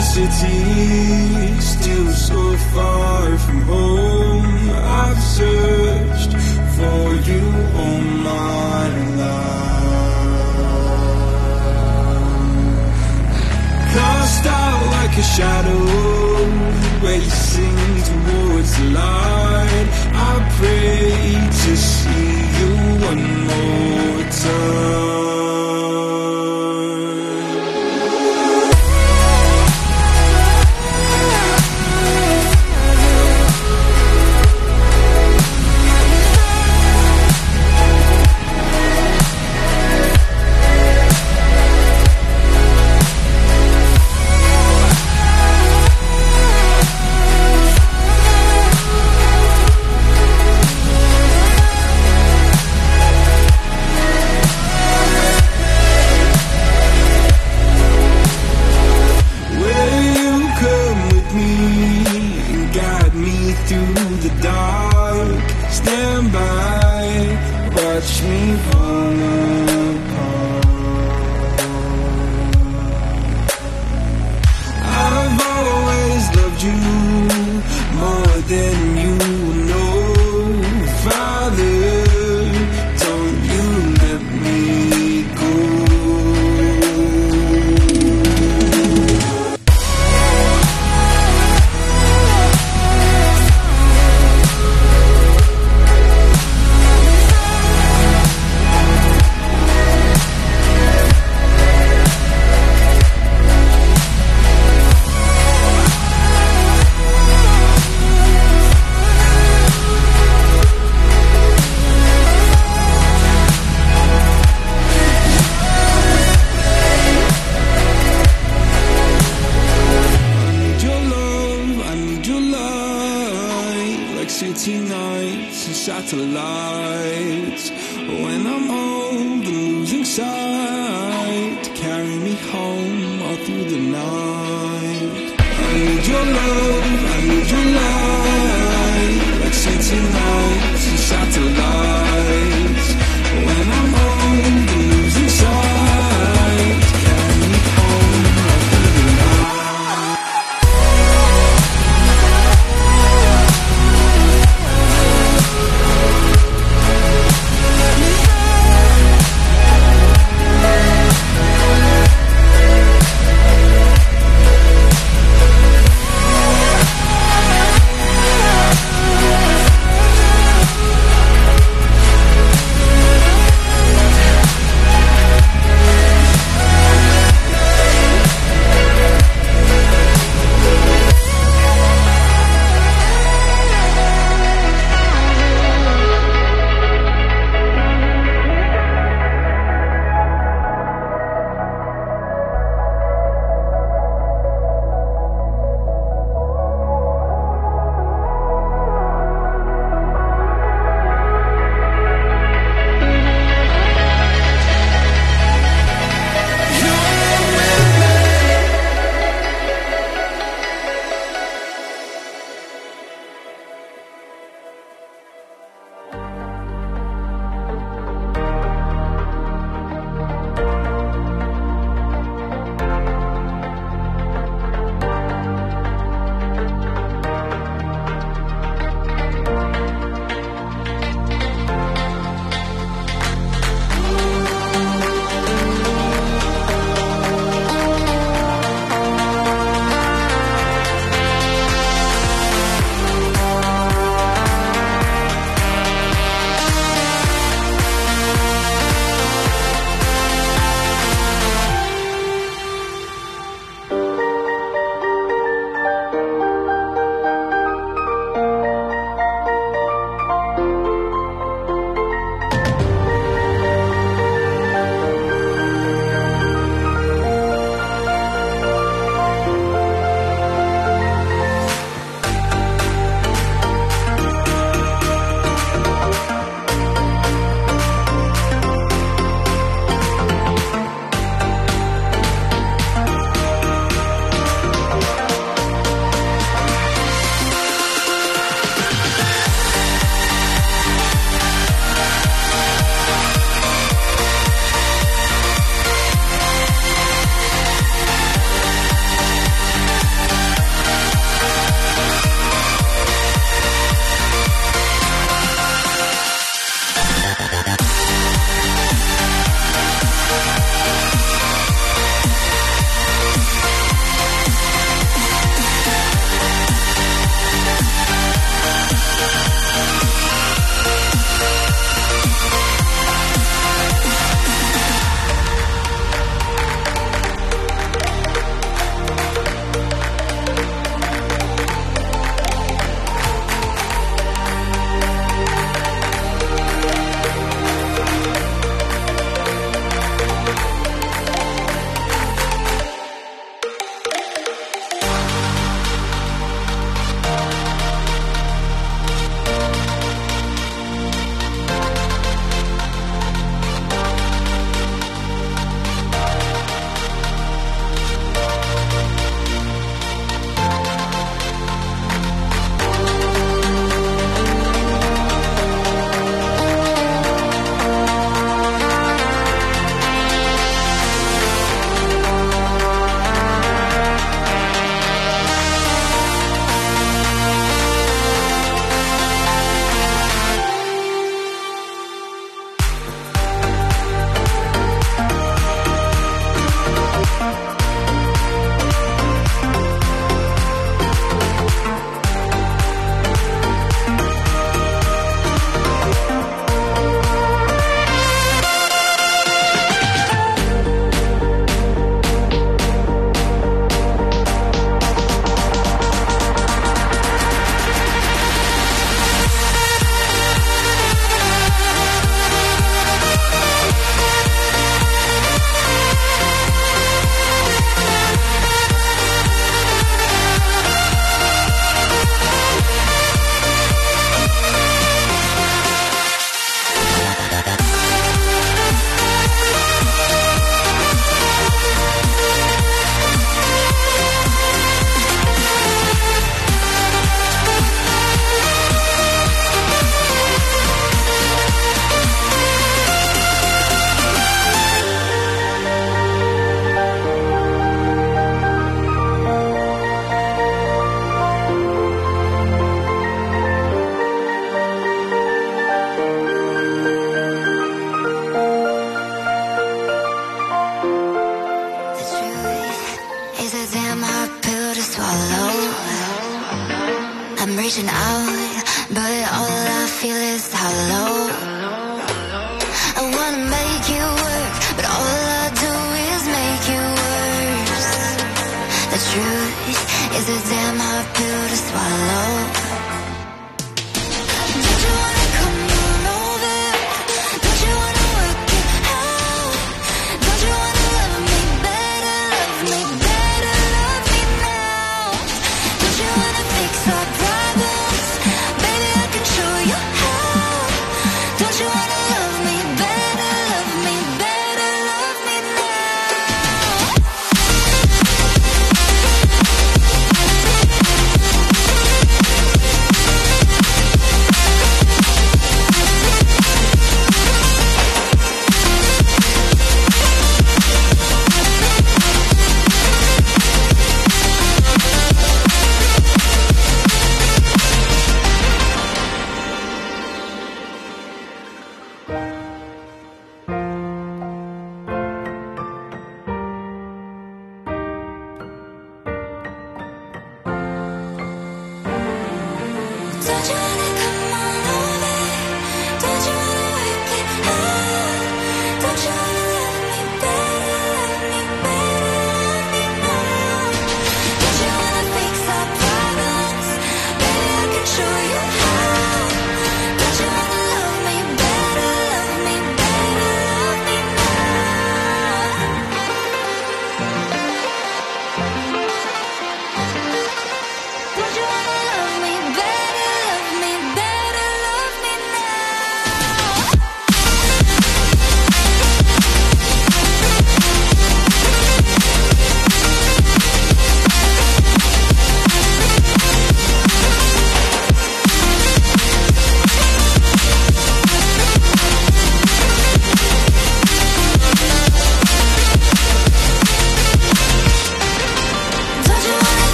city, still so far from home. I've searched for you all my life. Cast out like a shadow, racing towards the light. I pray to see you one more time.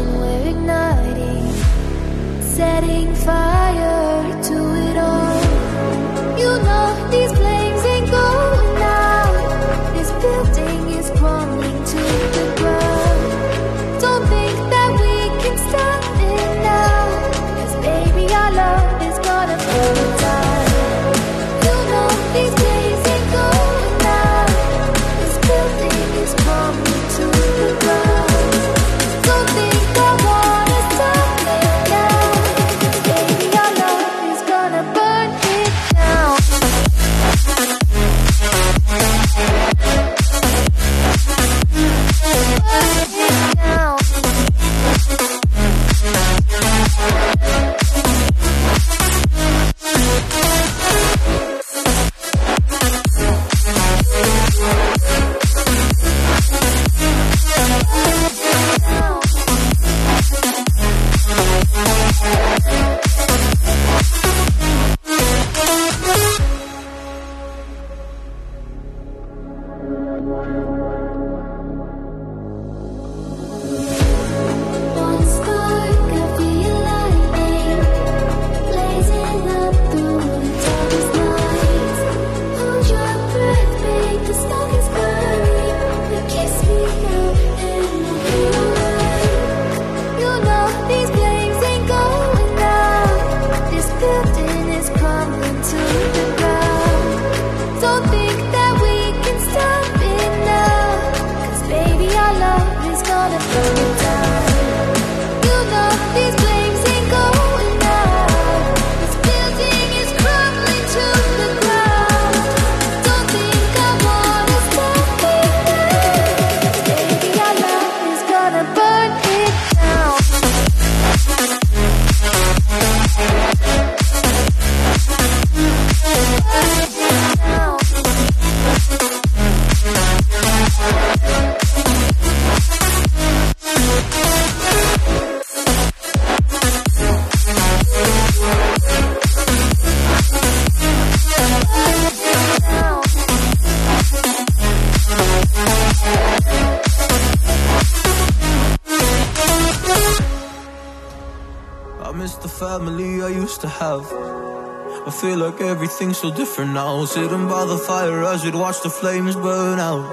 We're igniting, setting fire I feel like everything's so different now. Sitting by the fire as we'd watch the flames burn out.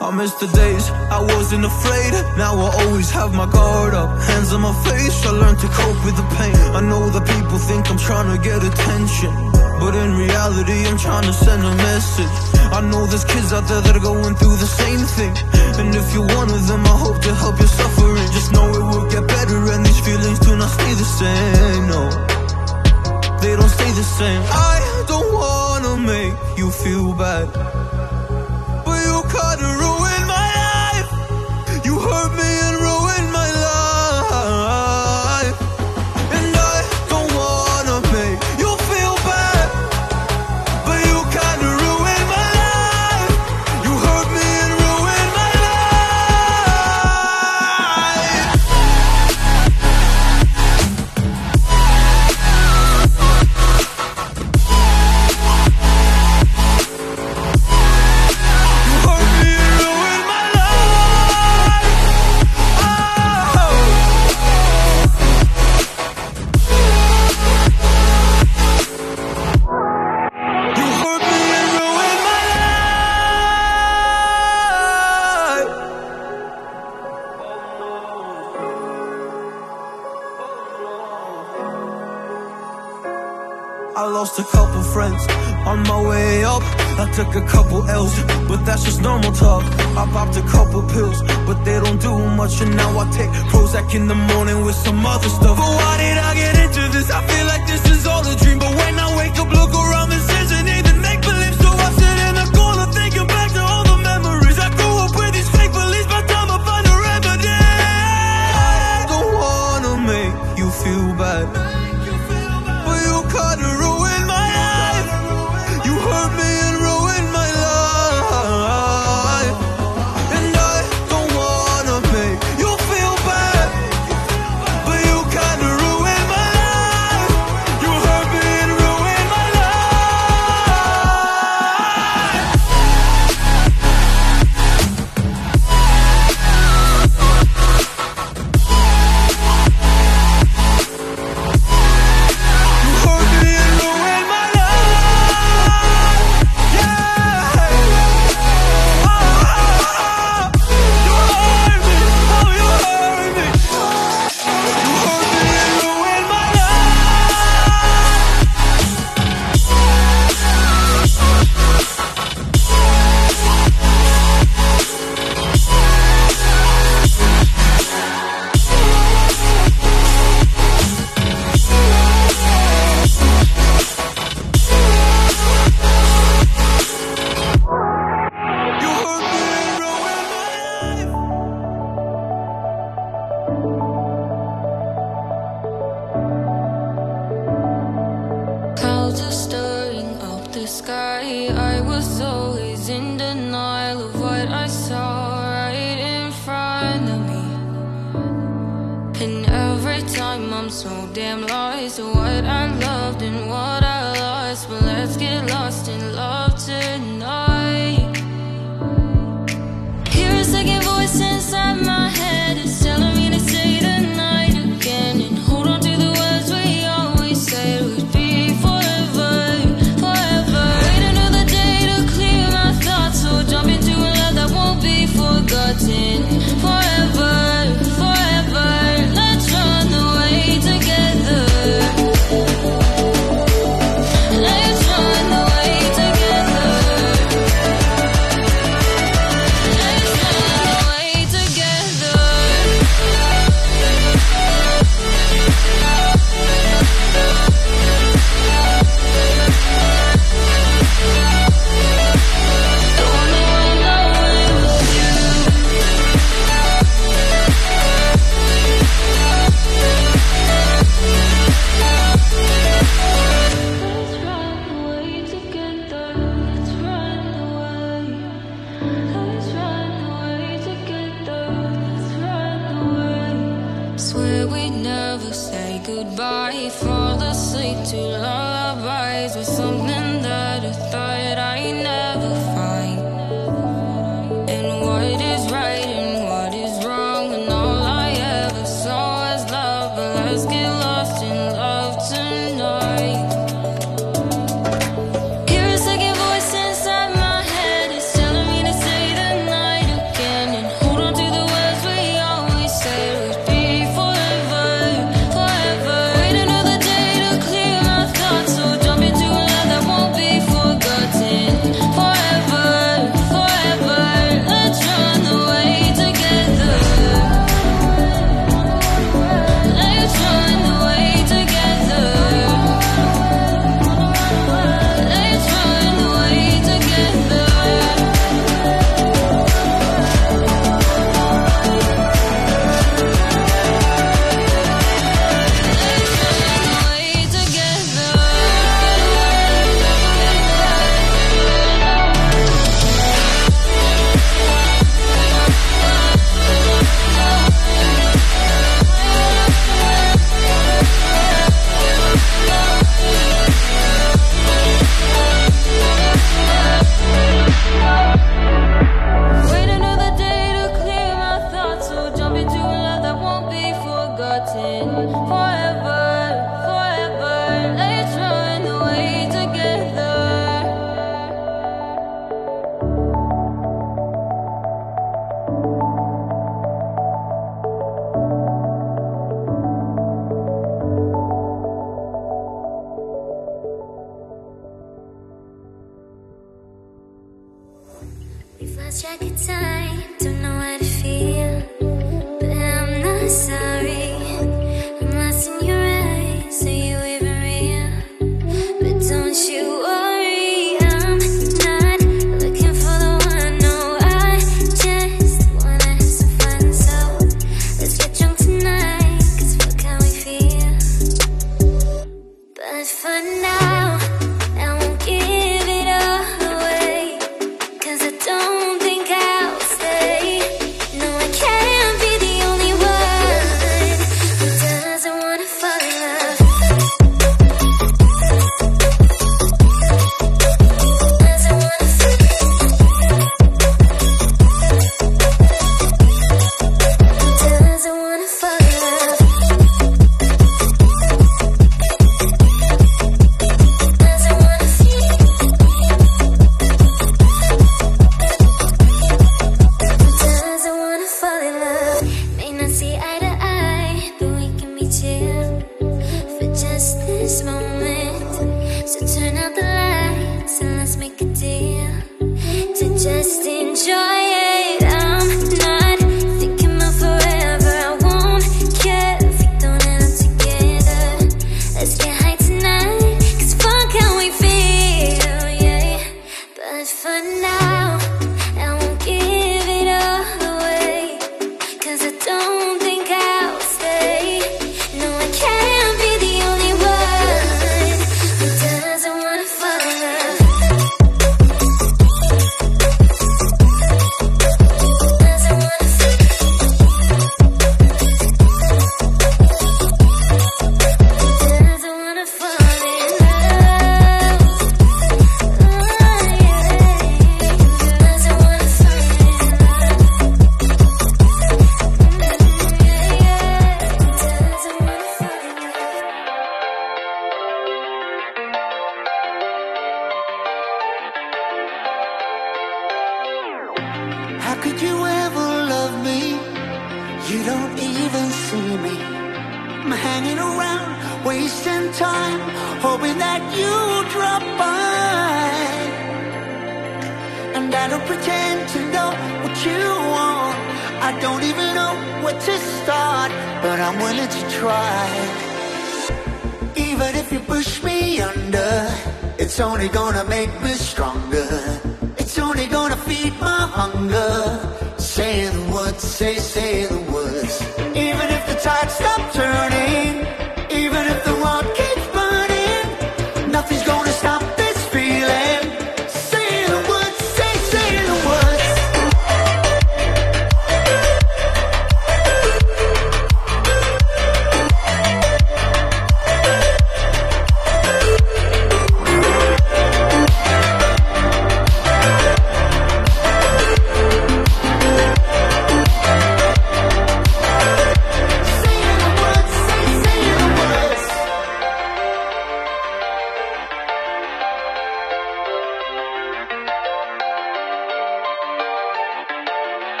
I miss the days I wasn't afraid. Now I always have my guard up. Hands on my face, I learned to cope with the pain. I know that people think I'm trying to get attention. But in reality, I'm trying to send a message. I know there's kids out there that are going through the same thing. And if you're one of them, I hope to help your suffering. Just know it will get better, and these feelings do not stay the same. No, they don't stay the same. I don't wanna make you feel bad. Up. I took a couple L's, but that's just normal talk. I popped a couple pills, but they don't do much. And now I take Prozac in the morning with some other stuff. But why did I get into this? I feel like this is all a dream. But when I wake up, look around, this isn't even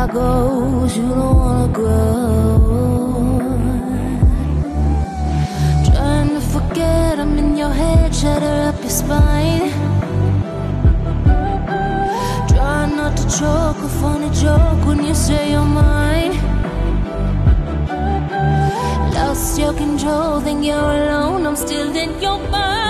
life goes, you don't wanna grow. Trying to forget, I'm in your head, shatter up your spine. Try not to choke a funny joke when you say you're mine. Lost your control, think you're alone, I'm still in your mind.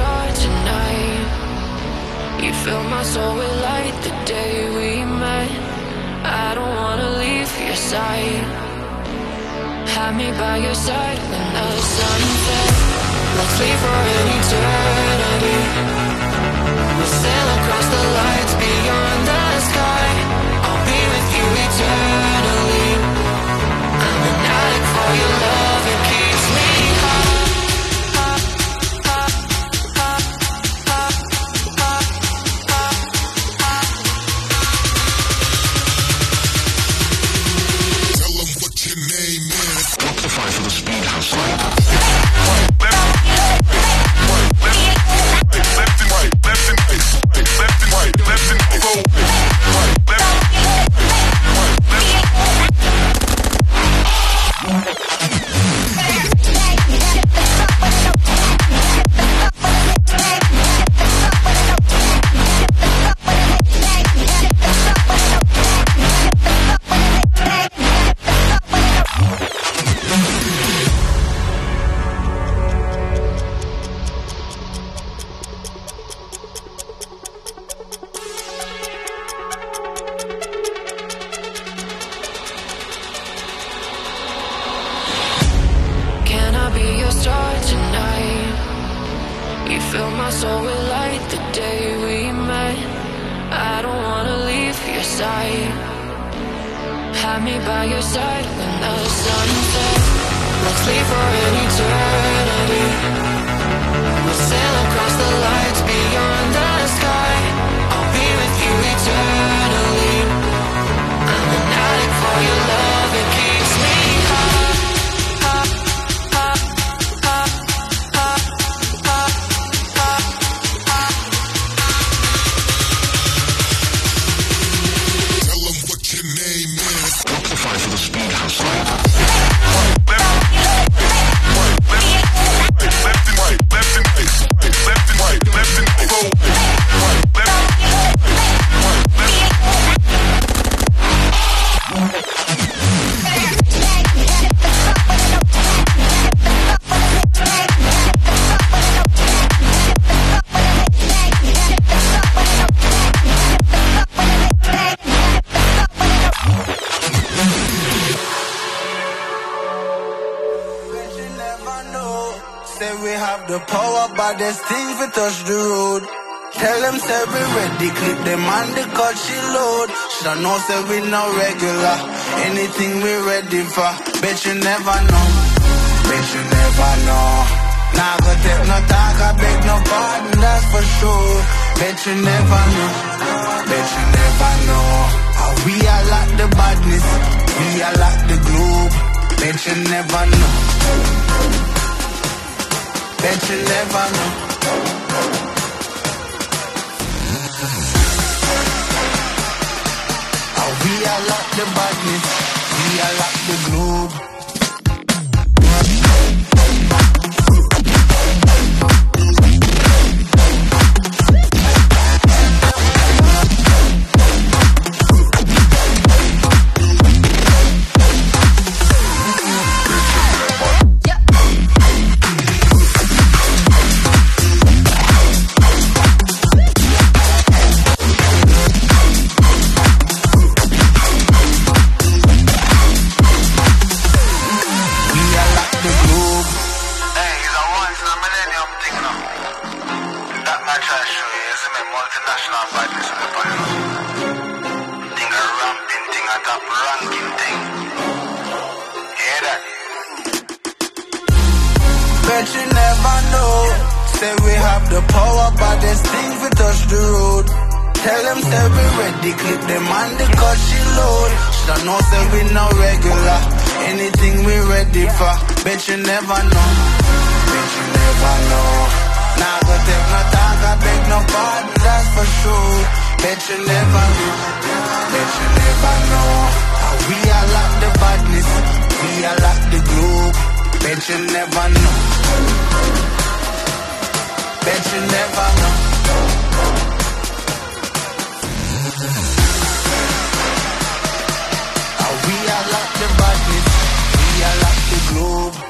star tonight? You fill my soul with light the day we met. I don't wanna leave your side. Have me by your side when the sun sets. Let's leave for an eternity. We'll sail across the lights beyond the sky. I'll be with you eternally. I'm an addict for your ready, clip on the cut she load. She don't know say we no regular. Anything we ready for. Bet you never know. Bet you never know. Nah, go take no talk, I beg no pardon, that's for sure. Bet you never know. Bet you never know. How we are like the badness, we are like the globe. Bet you never know. Bet you never know. We are like the badness, we are like the globe. Ramping thing, a top ranking thing. Hear that? Bet you never know. Say we have the power, but there's things we touch the road. Tell them say we ready, clip them on the cut she load. Should know say we no regular. Anything we ready for. Bet you never know. Bet you never know. Nah, go take no talk, I beg no pardon, that's for sure. Bet you never know. Bet you never know. How we are like the badness, we are like the globe. Bet you never know. Bet you never know. How we are the badness, we are the globe.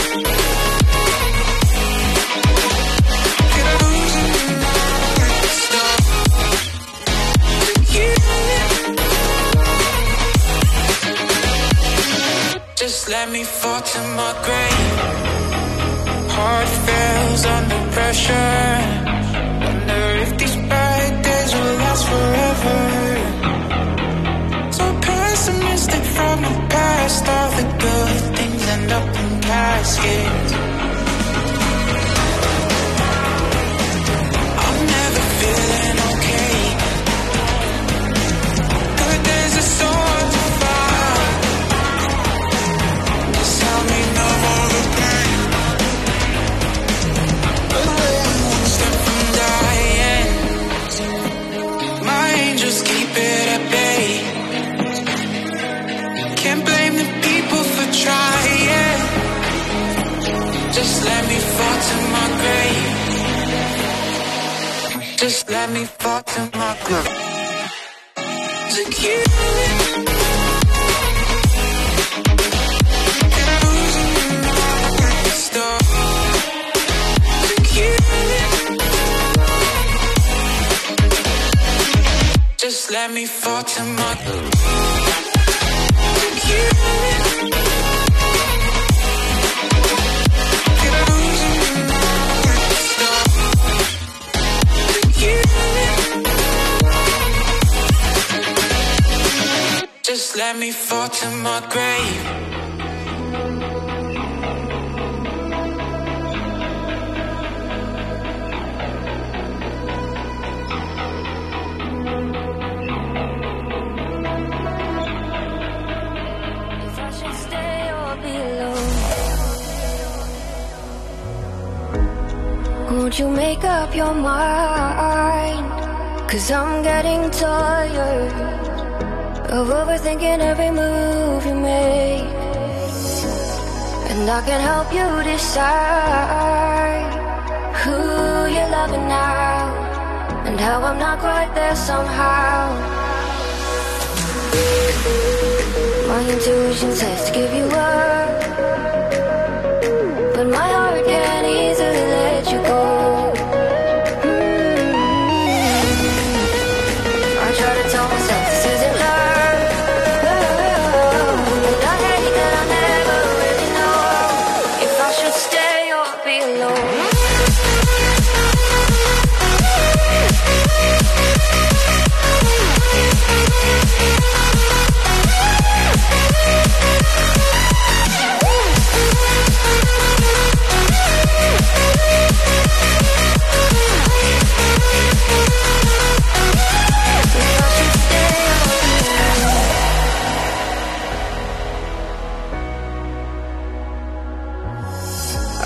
let me fall to my grave. Heart fails under pressure. Wonder if these bad days will last forever. So pessimistic from the past. All the good things end up in caskets. Just let me fall to my. To keep Just let me fall to my Just let me fall to my grave. If I should stay or be alone, won't you make up your mind? Cause I'm getting tired of overthinking every move you make. And I can help you decide who you're loving now and how I'm not quite there somehow. My intuition says to give you up,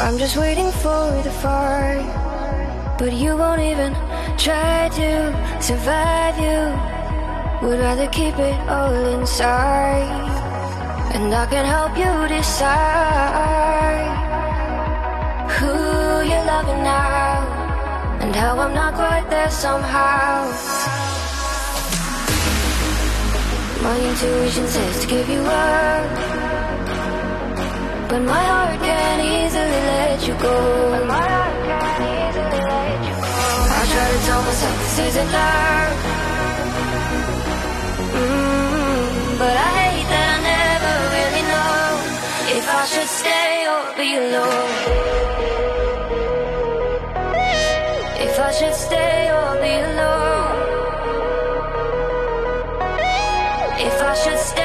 I'm just waiting for the fight, but you won't even try to survive. You would rather keep it all inside, and I can help you decide who you're loving now, and how I'm not quite there somehow. My intuition says to give you up. But my heart can easily let you go. But my heart can easily let you go. I try to tell myself this isn't love. Mm, but I hate that I never really know if I should stay or be alone. If I should stay or be alone. If I should stay.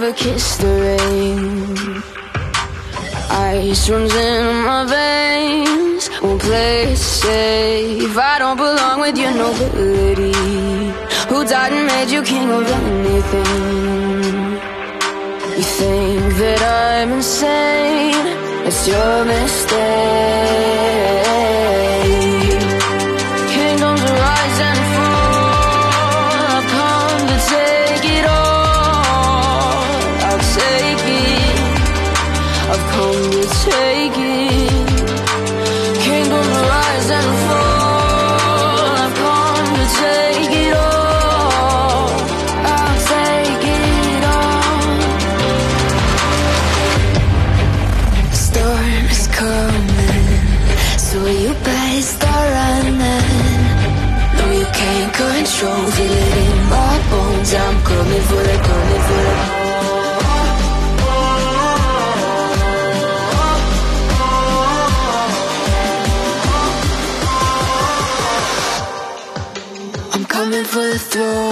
Kiss the rain. Ice runs in my veins. Won't play it safe. I don't belong with your nobility. Who died and made you king of anything? You think that I'm insane? It's your mistake. I'm